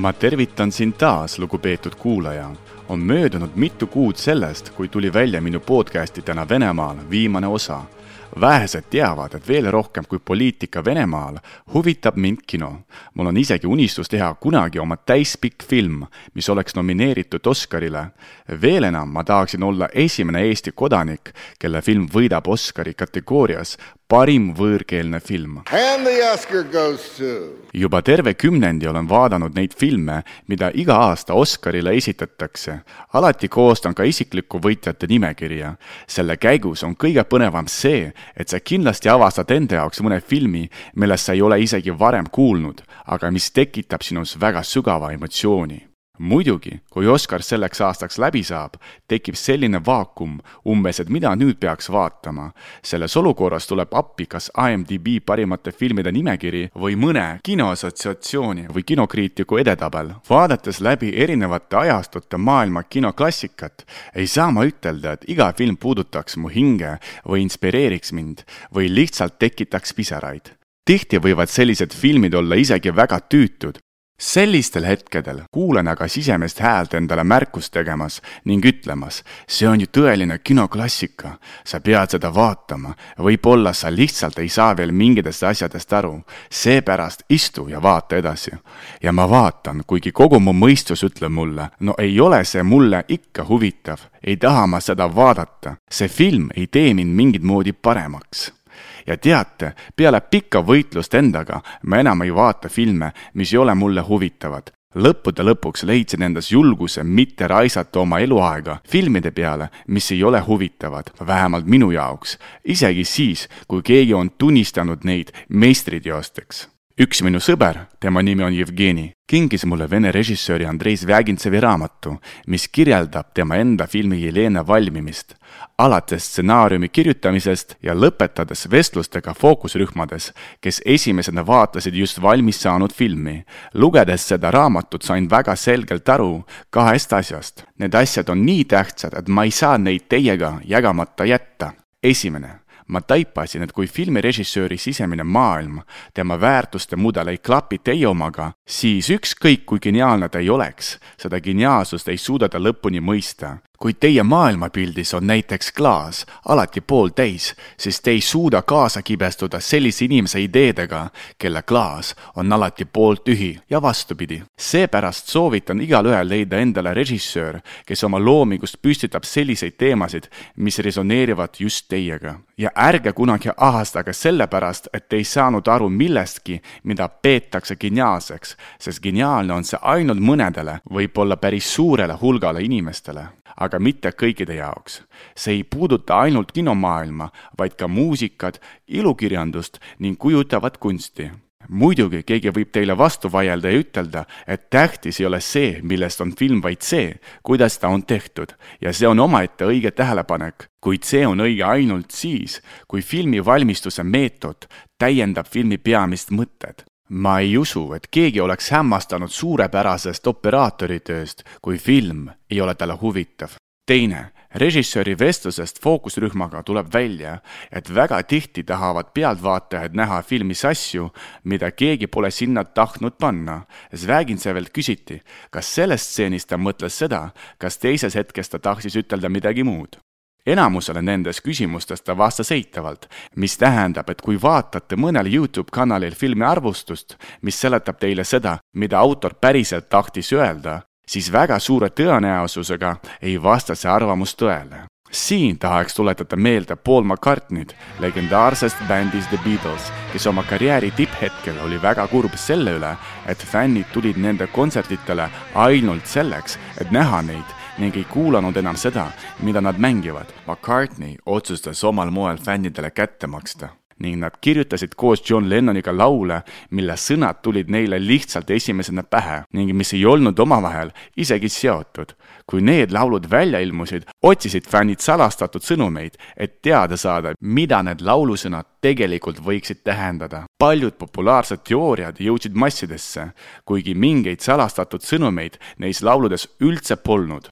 ma tervitan sind taas, lugupeetud kuulaja. on möödunud mitu kuud sellest, kui tuli välja minu podcasti Täna Venemaal viimane osa. vähesed teavad, et veel rohkem kui poliitika Venemaal huvitab mind kino. mul on isegi unistus teha kunagi oma täispikk film, mis oleks nomineeritud Oscarile. veel enam, ma tahaksin olla esimene Eesti kodanik, kelle film võidab Oscari kategoorias parim võõrkeelne film. Juba terve kümnendi olen vaadanud neid filme, mida iga aasta Oscarile esitatakse. alati koostan ka isiklikku võitjate nimekirja. selle käigus on kõige põnevam see, et sa kindlasti avastad enda jaoks mõne filmi, millest sa ei ole isegi varem kuulnud, aga mis tekitab sinus väga sügava emotsiooni muidugi, kui Oscar selleks aastaks läbi saab, tekib selline vaakum umbes, et mida nüüd peaks vaatama. selles olukorras tuleb appi kas IMDB parimate filmide nimekiri või mõne kinoassotsiatsiooni või kinokriitiku edetabel. vaadates läbi erinevate ajastute maailma kinoklassikat, ei saa ma ütelda, et iga film puudutaks mu hinge või inspireeriks mind või lihtsalt tekitaks pisaraid tihti võivad sellised filmid olla isegi väga tüütud, sellistel hetkedel kuulen aga sisemist häält endale märkust tegemas ning ütlemas, see on ju tõeline kinoklassika, sa pead seda vaatama, võib-olla sa lihtsalt ei saa veel mingitest asjadest aru, seepärast istu ja vaata edasi. ja ma vaatan, kuigi kogu mu mõistus ütleb mulle, no ei ole see mulle ikka huvitav, ei taha ma seda vaadata, see film ei tee mind mingit moodi paremaks ja teate, peale pikka võitlust endaga ma enam ei vaata filme, mis ei ole mulle huvitavad. lõppude lõpuks leidsin endas julguse mitte raisata oma eluaega filmide peale, mis ei ole huvitavad, vähemalt minu jaoks, isegi siis, kui keegi on tunnistanud neid meistriteosteks üks minu sõber, tema nimi on Jevgeni, kinkis mulle vene režissööri Andrei Zvjagintsevi raamatu, mis kirjeldab tema enda filmi Jelena valmimist. alates stsenaariumi kirjutamisest ja lõpetades vestlustega fookusrühmades, kes esimesena vaatasid just valmis saanud filmi. lugedes seda raamatut sain väga selgelt aru kahest asjast. Need asjad on nii tähtsad, et ma ei saa neid teiega jagamata jätta. esimene ma taipasin, et kui filmirežissööri sisemine maailm, tema väärtuste mudel ei klapi teie omaga, siis ükskõik kui geniaalne ta ei oleks, seda geniaalsust ei suuda ta lõpuni mõista kui teie maailmapildis on näiteks klaas alati pooltäis, siis te ei suuda kaasa kibestuda sellise inimese ideedega, kelle klaas on alati pooltühi ja vastupidi. seepärast soovitan igalühel leida endale režissöör, kes oma loomingust püstitab selliseid teemasid, mis resoneerivad just teiega. ja ärge kunagi ahastage sellepärast, et te ei saanud aru millestki, mida peetakse geniaalseks, sest geniaalne on see ainult mõnedele, võib-olla päris suurele hulgale inimestele aga mitte kõikide jaoks. see ei puuduta ainult kinomaailma, vaid ka muusikat, ilukirjandust ning kujutavat kunsti muidugi keegi võib teile vastu vaielda ja ütelda, et tähtis ei ole see, millest on film, vaid see, kuidas ta on tehtud. ja see on omaette õige tähelepanek, kuid see on õige ainult siis, kui filmi valmistuse meetod täiendab filmi peamist mõtet ma ei usu, et keegi oleks hämmastanud suurepärasest operaatoritööst, kui film ei ole talle huvitav. teine, režissööri vestlusest fookusrühmaga tuleb välja, et väga tihti tahavad pealtvaatajad näha filmis asju, mida keegi pole sinna tahtnud panna. Zvägintsevelt küsiti, kas sellest stseenist ta mõtles seda, kas teises hetkes ta tahtis ütelda midagi muud enamusele nendest küsimustest ta vastas eitavalt, mis tähendab, et kui vaatate mõnel Youtube kanalil filmi arvustust, mis seletab teile seda, mida autor päriselt tahtis öelda, siis väga suure tõenäosusega ei vasta see arvamus tõele. siin tahaks tuletada meelde Paul McCartney't legendaarsest bändist The Beatles, kes oma karjääri tipphetkel oli väga kurb selle üle, et fännid tulid nende kontsertidele ainult selleks, et näha neid ning ei kuulanud enam seda, mida nad mängivad. McCartney otsustas omal moel fännidele kätte maksta ning nad kirjutasid koos John Lennoniga laule, mille sõnad tulid neile lihtsalt esimesena pähe ning mis ei olnud omavahel isegi seotud. kui need laulud välja ilmusid, otsisid fännid salastatud sõnumeid, et teada saada, mida need laulusõnad tegelikult võiksid tähendada. paljud populaarsed teooriad jõudsid massidesse, kuigi mingeid salastatud sõnumeid neis lauludes üldse polnud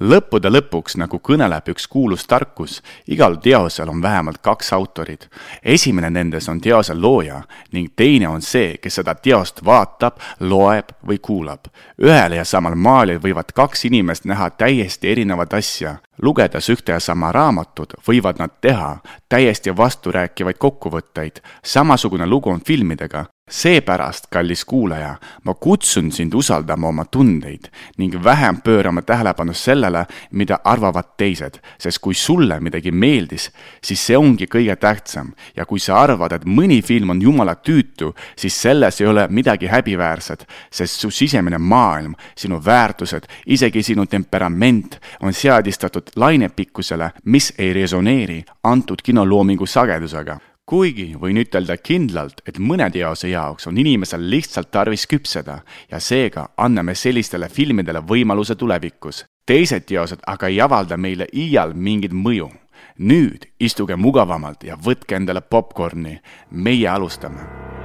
lõppude lõpuks, nagu kõneleb üks kuulus tarkus, igal teosel on vähemalt kaks autorit. esimene nendest on teose looja ning teine on see, kes seda teost vaatab, loeb või kuulab. ühel ja samal maalil võivad kaks inimest näha täiesti erinevat asja. lugedes ühte ja sama raamatut, võivad nad teha täiesti vasturääkivaid kokkuvõtteid. samasugune lugu on filmidega seepärast, kallis kuulaja, ma kutsun sind usaldama oma tundeid ning vähem pöörama tähelepanu sellele, mida arvavad teised, sest kui sulle midagi meeldis, siis see ongi kõige tähtsam. Ja kui sa arvad, et mõni film on jumala tüütu, siis selles ei ole midagi häbiväärset, sest su sisemine maailm, sinu väärtused, isegi sinu temperament on seadistatud lainepikkusele, mis ei resoneeri antud kinoloomingu sagedusega kuigi võin ütelda kindlalt, et mõne teose jaoks on inimesel lihtsalt tarvis küpseda ja seega anname sellistele filmidele võimaluse tulevikus. teised teosed aga ei avalda meile iial mingit mõju. nüüd istuge mugavamalt ja võtke endale popkorni, meie alustame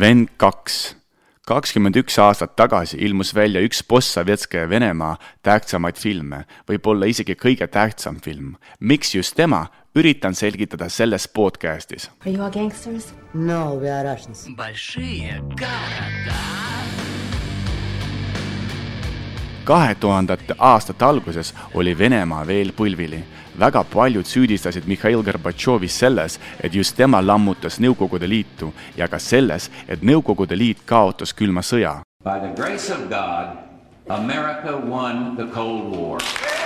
vend kaks. kakskümmend üks aastat tagasi ilmus välja üks postsovetskaja Venemaa tähtsamaid filme, võib-olla isegi kõige tähtsam film. miks just tema, üritan selgitada selles podcastis. Are you all gangsters? No, we are Russians. Большие города. kahe tuhandete aastate alguses oli Venemaa veel põlvili väga paljud süüdistasid Mihhail Gorbatšovi selles, et just tema lammutas Nõukogude Liitu ja ka selles, et Nõukogude Liit kaotas külma sõja. By the grace of God, America won the Cold War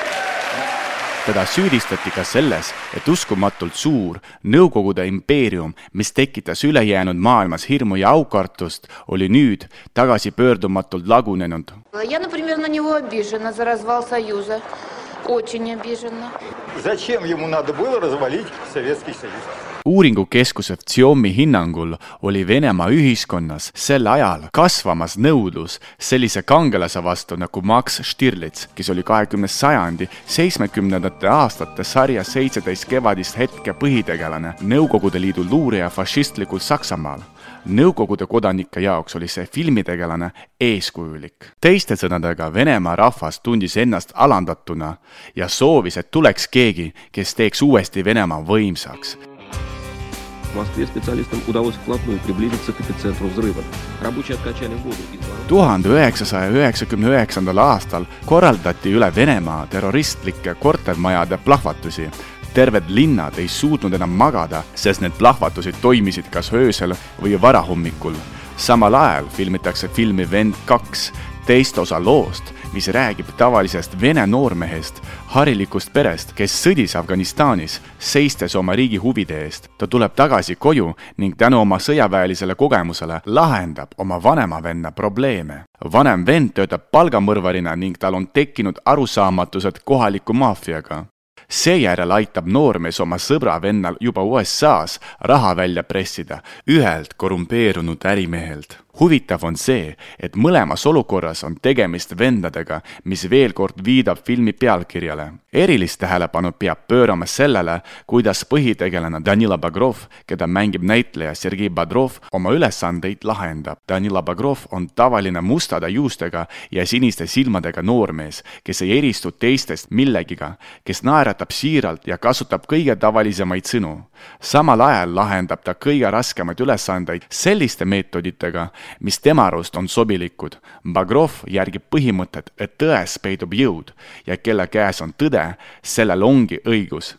teda süüdistati ka selles, et uskumatult suur Nõukogude impeerium, mis tekitas ülejäänud maailmas hirmu ja aukartust, oli nüüd tagasipöördumatult lagunenud. Я, например, на него обижена за развал Союза. Очень обижена. Зачем ему надо было развалить Советский Союз? Uuringukeskuse Vtsiomi hinnangul oli Venemaa ühiskonnas sel ajal kasvamas nõudlus sellise kangelase vastu nagu Max Stirlitz, kes oli kahekümne sajandi seitsmekümnendate aastate sarja Seitseteist kevadist hetke põhitegelane, Nõukogude Liidu luurija fašistlikul Saksamaal Nõukogude kodanike jaoks oli see filmitegelane eeskujulik. teiste sõnadega, Venemaa rahvas tundis ennast alandatuna ja soovis, et tuleks keegi, kes teeks uuesti Venemaa võimsaks Москве специалистам удалось вплотную приблизиться к эпицентру взрыва. Рабочие откачали воду из tuhande üheksasaja üheksakümne üheksandal aastal korraldati üle Venemaa terroristlike kortermajade plahvatusi terved linnad ei suutnud enam magada, sest need plahvatused toimisid kas öösel või varahommikul. samal ajal filmitakse filmi Vend kaks, teist osa loost, mis räägib tavalisest vene noormehest, harilikust perest, kes sõdis Afganistanis, seistes oma riigi huvide eest. ta tuleb tagasi koju ning tänu oma sõjaväelisele kogemusele lahendab oma vanema venna probleeme. vanem vend töötab palgamõrvarina ning tal on tekkinud arusaamatused kohaliku maffiaga seejärel aitab noormees oma sõbra vennal juba USA-s raha välja pressida ühelt korrumpeerunud ärimehelt huvitav on see, et mõlemas olukorras on tegemist vendadega, mis veel kord viidab filmi pealkirjale. erilist tähelepanu peab pöörama sellele, kuidas põhitegelane Danila Bagrov, keda mängib näitleja Sergei Bodrov, oma ülesandeid lahendab. Danila Bagrov on tavaline mustade juustega ja siniste silmadega noormees, kes ei eristu teistest millegiga, kes naeratab siiralt ja kasutab kõige tavalisemaid sõnu samal ajal lahendab ta kõige raskemaid ülesandeid selliste meetoditega, mis tema arust on sobilikud. Bagrov järgib põhimõtet, et tões peidub jõud ja kelle käes on tõde, sellel ongi õigus.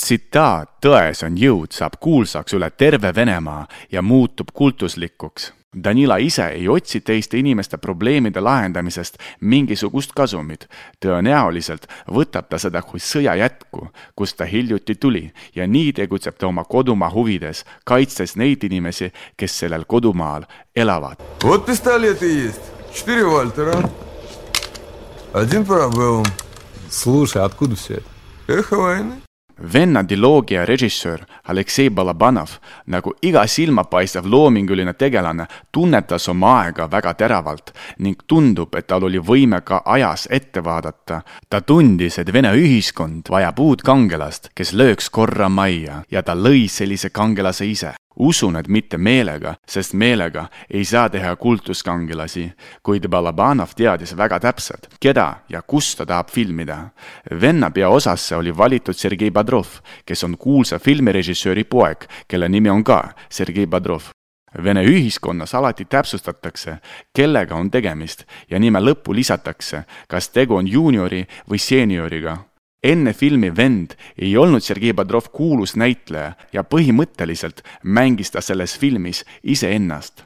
tsitaat Tões on jõud saab kuulsaks üle terve Venemaa ja muutub kultuslikuks Danila ise ei otsi teiste inimeste probleemide lahendamisest mingisugust kasumit. tõenäoliselt võtab ta seda kui sõja jätku, kust ta hiljuti tuli ja nii tegutseb ta oma kodumaa huvides, kaitstes neid inimesi, kes sellel kodumaal elavad. Вот пистолеты есть. Четыре Вальтера. Один парабеллум. Слушай, откуда все это? Эхо войны. venna diloogia režissöör Aleksei Balabanov nagu iga silmapaistev loominguline tegelane tunnetas oma aega väga teravalt ning tundub, et tal oli võime ka ajas ette vaadata. ta tundis, et Vene ühiskond vajab uut kangelast, kes lööks korra majja ja ta lõi sellise kangelase ise usun, et mitte meelega, sest meelega ei saa teha kultuskangelasi, kuid Balabanov teadis väga täpselt, keda ja kus ta tahab filmida. venna peaosasse oli valitud Sergei Bodrov, kes on kuulsa filmirežissööri poeg, kelle nimi on ka Sergei Bodrov. Vene ühiskonnas alati täpsustatakse, kellega on tegemist ja nime lõppu lisatakse, kas tegu on juuniori või seenioriga enne filmi Vend ei olnud Sergei Bodrov kuulus näitleja ja põhimõtteliselt mängis ta selles filmis iseennast.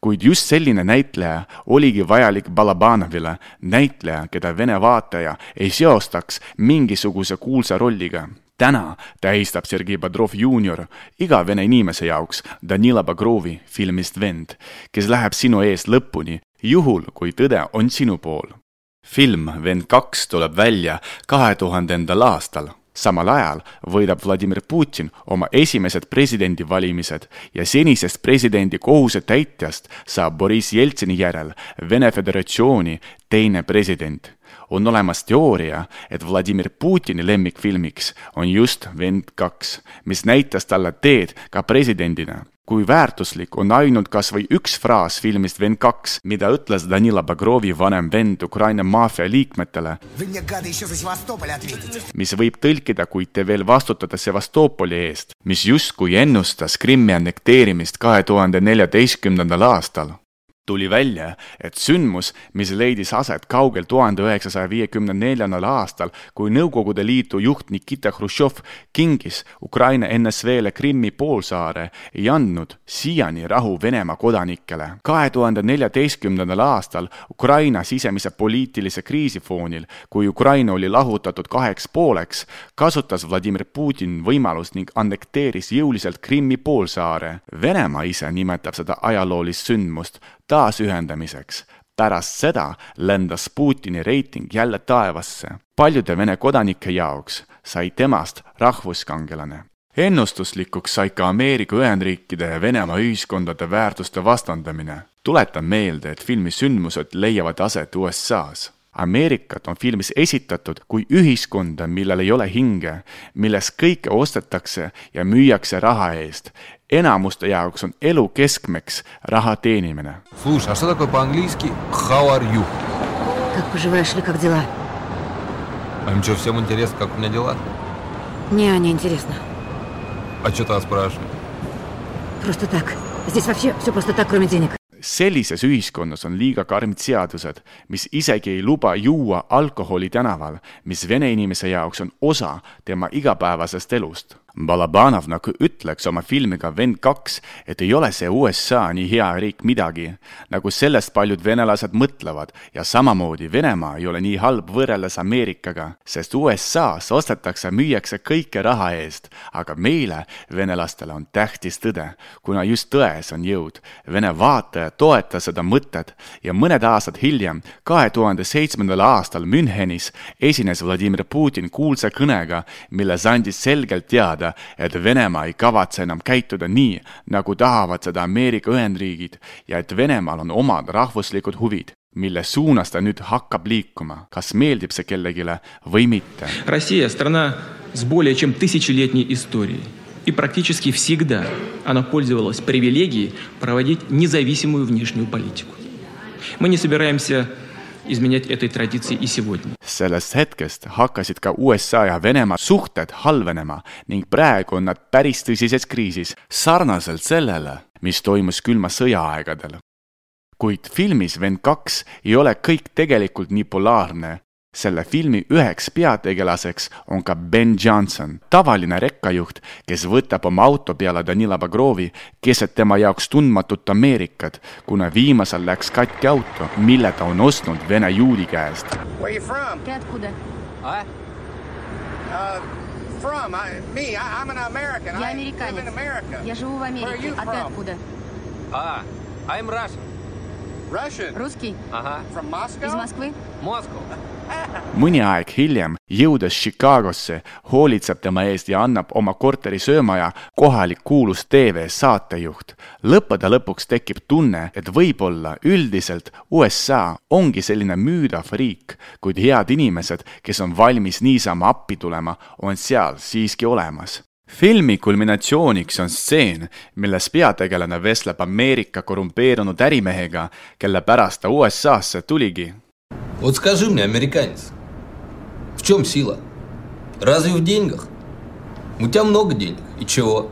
kuid just selline näitleja oligi vajalik Balabanovile, näitleja, keda Vene vaataja ei seostaks mingisuguse kuulsa rolliga täna tähistab Sergei Bodrov juunior iga vene inimese jaoks Danila Bagrovi filmist Vend, kes läheb sinu eest lõpuni, juhul kui tõde on sinu pool film Vend kaks tuleb välja kahe tuhandendal aastal. samal ajal võidab Vladimir Putin oma esimesed presidendivalimised ja senisest presidendi kohusetäitjast saab Boriss Jeltsini järel Vene Föderatsiooni teine president on olemas teooria, et Vladimir Putini lemmikfilmiks on just Vend kaks, mis näitas talle teed ka presidendina kui väärtuslik on ainult kas või üks fraas filmist Vend kaks, mida ütles Danila Bagrovi vanem vend Ukraina maffia liikmetele, mis võib tõlkida, kuid te veel vastutate Sevastopoli eest, mis justkui ennustas Krimmi annekteerimist kahe tuhande neljateistkümnendal aastal tuli välja, et sündmus, mis leidis aset kaugel tuhande üheksasaja viiekümne neljandal aastal, kui Nõukogude Liidu juht Nikita Hruštšov kingis Ukraina NSV-le Krimmi poolsaare, ei andnud siiani rahu Venemaa kodanikele. kahe tuhande neljateistkümnendal aastal Ukraina sisemise poliitilise kriisi foonil, kui Ukraina oli lahutatud kaheks pooleks, kasutas Vladimir Putin võimalust ning annekteeris jõuliselt Krimmi poolsaare. Venemaa ise nimetab seda ajaloolist sündmust taasühendamiseks. pärast seda lendas Putini reiting jälle taevasse. paljude Vene kodanike jaoks sai temast rahvuskangelane ennustuslikuks sai ka Ameerika Ühendriikide ja Venemaa ühiskondade väärtuste vastandamine. tuletan meelde, et filmi sündmused leiavad aset USA-s Ameerikat on filmis esitatud kui ühiskonda, millel ei ole hinge, milles kõike ostetakse ja müüakse raha eest enamuste jaoks on elu keskmeks raha teenimine. Слушай, а что такое по-английски how are you? Как поживаешь или как дела? А им что, всем интересно, как у меня дела? Не, не интересно. А что тогда спрашивать? Просто так. Здесь вообще все просто так, кроме денег. sellises ühiskonnas on liiga karmid seadused, mis isegi ei luba juua alkoholi tänaval, mis vene inimese jaoks on osa tema igapäevasest elust Balabanov nagu ütleks oma filmiga Vend kaks, et ei ole see USA nii hea riik midagi, nagu sellest paljud venelased mõtlevad. Ja samamoodi Venemaa ei ole nii halb võrreldes Ameerikaga, sest USA-s ostetakse, müüakse kõike raha eest, aga meile, venelastele, on tähtis tõde, kuna just tões on jõud. Vene vaataja toetas seda mõtet. Ja mõned aastad hiljem, kahe tuhande seitsmendal aastal Münchenis esines Vladimir Putin kuulsa kõnega, milles andis selgelt teada, teada, et Venemaa ei kavatse enam käituda nii, nagu tahavad seda Ameerika Ühendriigid ja et Venemaal on omad rahvuslikud huvid mille suunas ta nüüd hakkab liikuma, kas meeldib see kellelegi või mitte. Россия страна с более чем тысячелетней историей. И практически всегда она пользовалась привилегией проводить независимую внешнюю политику. Мы не собираемся изменять этой традиции и сегодня. sellest hetkest hakkasid ka USA ja Venemaa suhted halvenema ning praegu on nad päris tõsises kriisis, sarnaselt sellele, mis toimus külma sõja aegadel. kuid filmis Vend kaks ei ole kõik tegelikult nii polaarne selle filmi üheks peategelaseks on ka Ben Johnson, tavaline rekkajuht, kes võtab oma auto peale Danila Bagrovi keset tema jaoks tundmatut Ameerikat, kuna viimasel läks katki auto, mille ta on ostnud Vene juudi käest. Where you from? Ты откуда? Uh, from? I, me, I, I'm an American. Я I live американец. in America. Я живу в Where are Америке. you А ты from? откуда? Ah, I'm Russian. Russian. Русский? Uh-huh. From Moscow? Из Москвы? Moscow. mõni aeg hiljem, jõudes Chicagosse, hoolitseb tema eest ja annab oma korteri söömaja kohalik kuulus tv saatejuht. lõppude lõpuks tekib tunne, et võib-olla üldiselt USA ongi selline müüdav riik, kuid head inimesed, kes on valmis niisama appi tulema, on seal siiski olemas filmi kulminatsiooniks on stseen, milles peategelane vestleb Ameerika korrumpeerunud ärimehega, kelle pärast ta USA-sse tuligi. Вот скажи мне, американец, в чем сила? Разве в деньгах? У тебя много денег. И чего?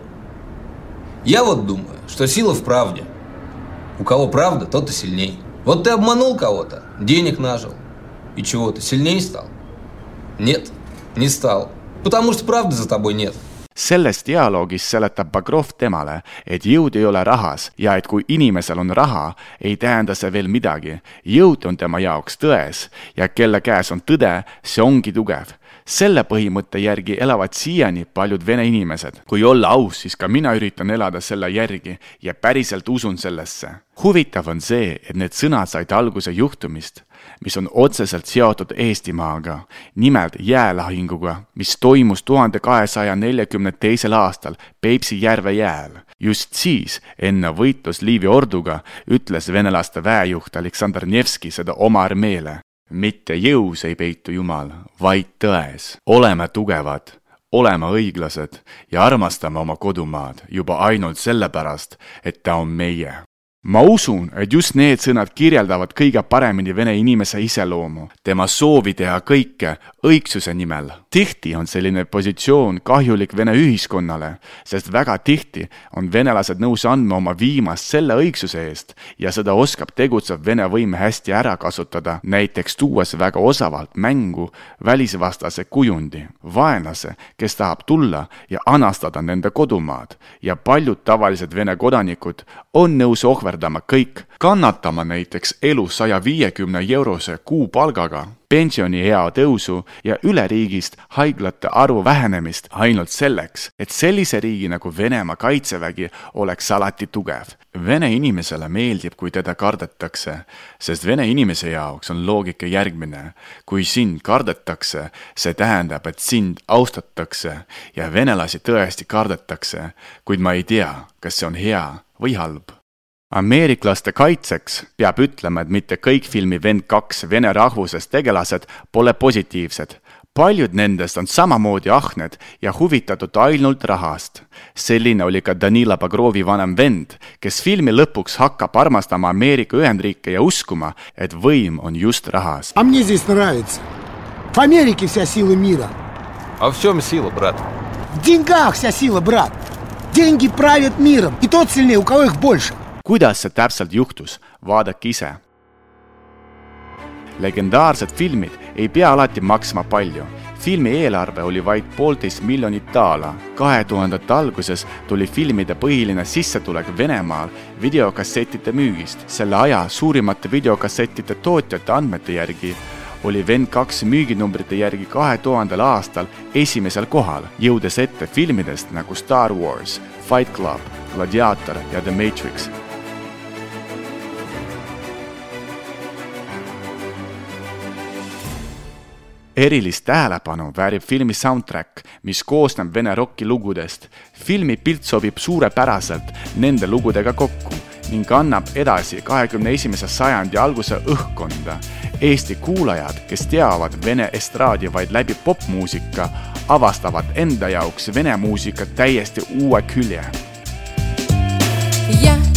Я вот думаю, что сила в правде. У кого правда, тот и сильней. Вот ты обманул кого-то, денег нажил. И чего, ты сильнее стал? Нет, не стал. Потому что правды за тобой нет. Selles dialoogis seletab Bagrov temale, et jõud ei ole rahas ja et kui inimesel on raha, ei tähenda see veel midagi. jõud on tema jaoks tões ja kelle käes on tõde, see ongi tugev selle põhimõtte järgi elavad siiani paljud vene inimesed. kui olla aus, siis ka mina üritan elada selle järgi ja päriselt usun sellesse. huvitav on see, et need sõnad said alguse juhtumist, mis on otseselt seotud Eestimaaga, nimelt jäälahinguga, mis toimus tuhande kahesaja neljakümne teisel aastal Peipsi järve jääl. just siis, enne võitlust Liivi orduga, ütles venelaste väejuht Aleksandr Nevski seda oma armeele mitte jõus ei peitu Jumal, vaid tões. oleme tugevad, oleme õiglased ja armastame oma kodumaad juba ainult sellepärast, et ta on meie ma usun, et just need sõnad kirjeldavad kõige paremini vene inimese iseloomu, tema soovi teha kõike õigsuse nimel. Tihti on selline positsioon kahjulik Vene ühiskonnale, sest väga tihti on venelased nõus andma oma viimast selle õigsuse eest ja seda oskab tegutsev Vene võim hästi ära kasutada, näiteks tuues väga osavalt mängu välisvastase kujundi, vaenlase, kes tahab tulla ja anastada nende kodumaad. Ja paljud tavalised Vene kodanikud on nõus ohverdama kõik, kannatama näiteks elu saja viiekümne eurose kuupalgaga, pensioniea tõusu ja üleriigist haiglate arvu vähenemist ainult selleks, et sellise riigi nagu Venemaa kaitsevägi oleks alati tugev. Vene inimesele meeldib, kui teda kardetakse, sest vene inimese jaoks on loogika järgmine. kui sind kardetakse, see tähendab, et sind austatakse ja venelasi tõesti kardetakse, kuid ma ei tea, kas see on hea või halb ameeriklaste kaitseks peab ütlema, et mitte kõik filmi Vend kaks vene rahvusest tegelased pole positiivsed. paljud nendest on samamoodi ahned ja huvitatud ainult rahast. selline oli ka Danila Bagrovi vanem vend, kes filmi lõpuks hakkab armastama Ameerika Ühendriike ja uskuma, et võim on just rahas. А мне здесь нравится. В Америке вся сила мира. А в чем сила, брат? В деньгах вся сила, брат. Деньги правят миром, и тот сильнее, у кого их больше. kuidas see täpselt juhtus, vaadake ise. legendaarsed filmid ei pea alati maksma palju. filmi eelarve oli vaid poolteist miljonit daala. kahe tuhandete alguses tuli filmide põhiline sissetulek Venemaal videokassettide müügist. selle aja suurimate videokassettide tootjate andmete järgi oli Vend kaks müüginumbrite järgi kahe tuhandel aastal esimesel kohal, jõudes ette filmidest nagu Star Wars, Fight Club, Gladiator ja The Matrix erilist tähelepanu väärib filmi soundtrack, mis koosneb vene rokilugudest. filmi pilt sobib suurepäraselt nende lugudega kokku ning annab edasi kahekümne esimese sajandi alguse õhkkonda. Eesti kuulajad, kes teavad vene estraadi vaid läbi popmuusika, avastavad enda jaoks vene muusika täiesti uue külje. Я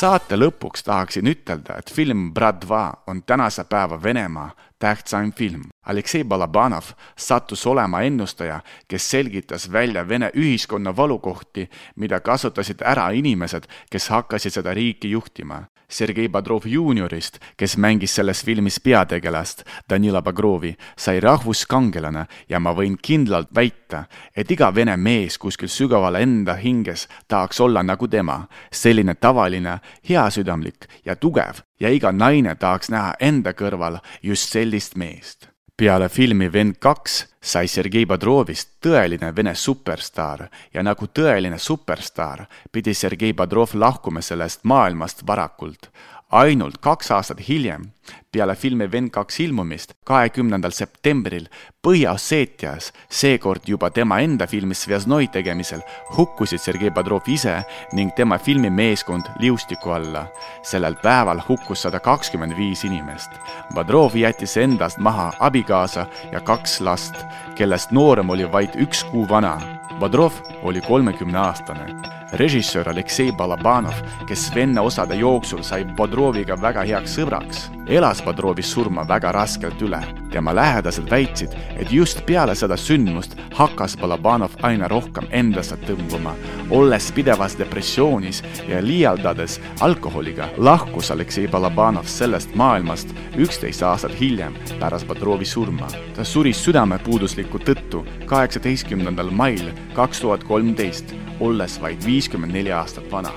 saate lõpuks tahaksin ütelda, et film Brat dva on tänase päeva Venemaa tähtsaim film. Aleksei Balabanov sattus olema ennustaja, kes selgitas välja Vene ühiskonna valukohti, mida kasutasid ära inimesed, kes hakkasid seda riiki juhtima. Sergei Bodrov juuniorist, kes mängis selles filmis peategelast, Danila Bagrovi, sai rahvuskangelane ja ma võin kindlalt väita, et iga vene mees kuskil sügaval enda hinges tahaks olla nagu tema, selline tavaline, heasüdamlik ja tugev ja iga naine tahaks näha enda kõrval just sellist meest peale filmi Vend kaks sai Sergei Bodrovist tõeline Vene superstaar ja nagu tõeline superstaar pidi Sergei Bodrov lahkuma sellest maailmast varakult. Ainult kaks aastat hiljem, peale filmi Vend kaks ilmumist, kahekümnendal septembril Põhja-Osseetias, seekord juba tema enda filmi Svjaznoi tegemisel, hukkusid Sergei Bodrov ise ning tema filmimeeskond liustiku alla. sellel päeval hukkus sada kakskümmend viis inimest. Bodrov jättis endast maha abikaasa ja kaks last kellest noorem oli vaid üks kuu vana. Bodrov oli kolmekümneaastane. režissöör Aleksei Balabanov, kes venne osade jooksul sai Bodroviga väga heaks sõbraks, elas Bodrovi surma väga raskelt üle. tema lähedased väitsid, et just peale seda sündmust hakkas Balabanov aina rohkem endasse tõmbuma. olles pidevas depressioonis ja liialdades alkoholiga, lahkus Aleksei Balabanov sellest maailmast üksteist aastat hiljem pärast Bodrovi surma. ta suri südamepuudusliku tõttu kaheksateistkümnendal mail kaks tuhat kolmteist, olles vaid viiskümmend neli aastat vana.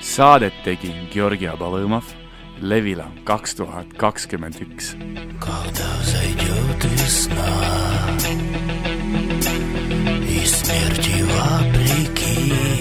Saadet tegi Georgi Abalõõmov, Levila kaks tuhat kakskümmend üks. Когда зайдет весна и смерти вопреки.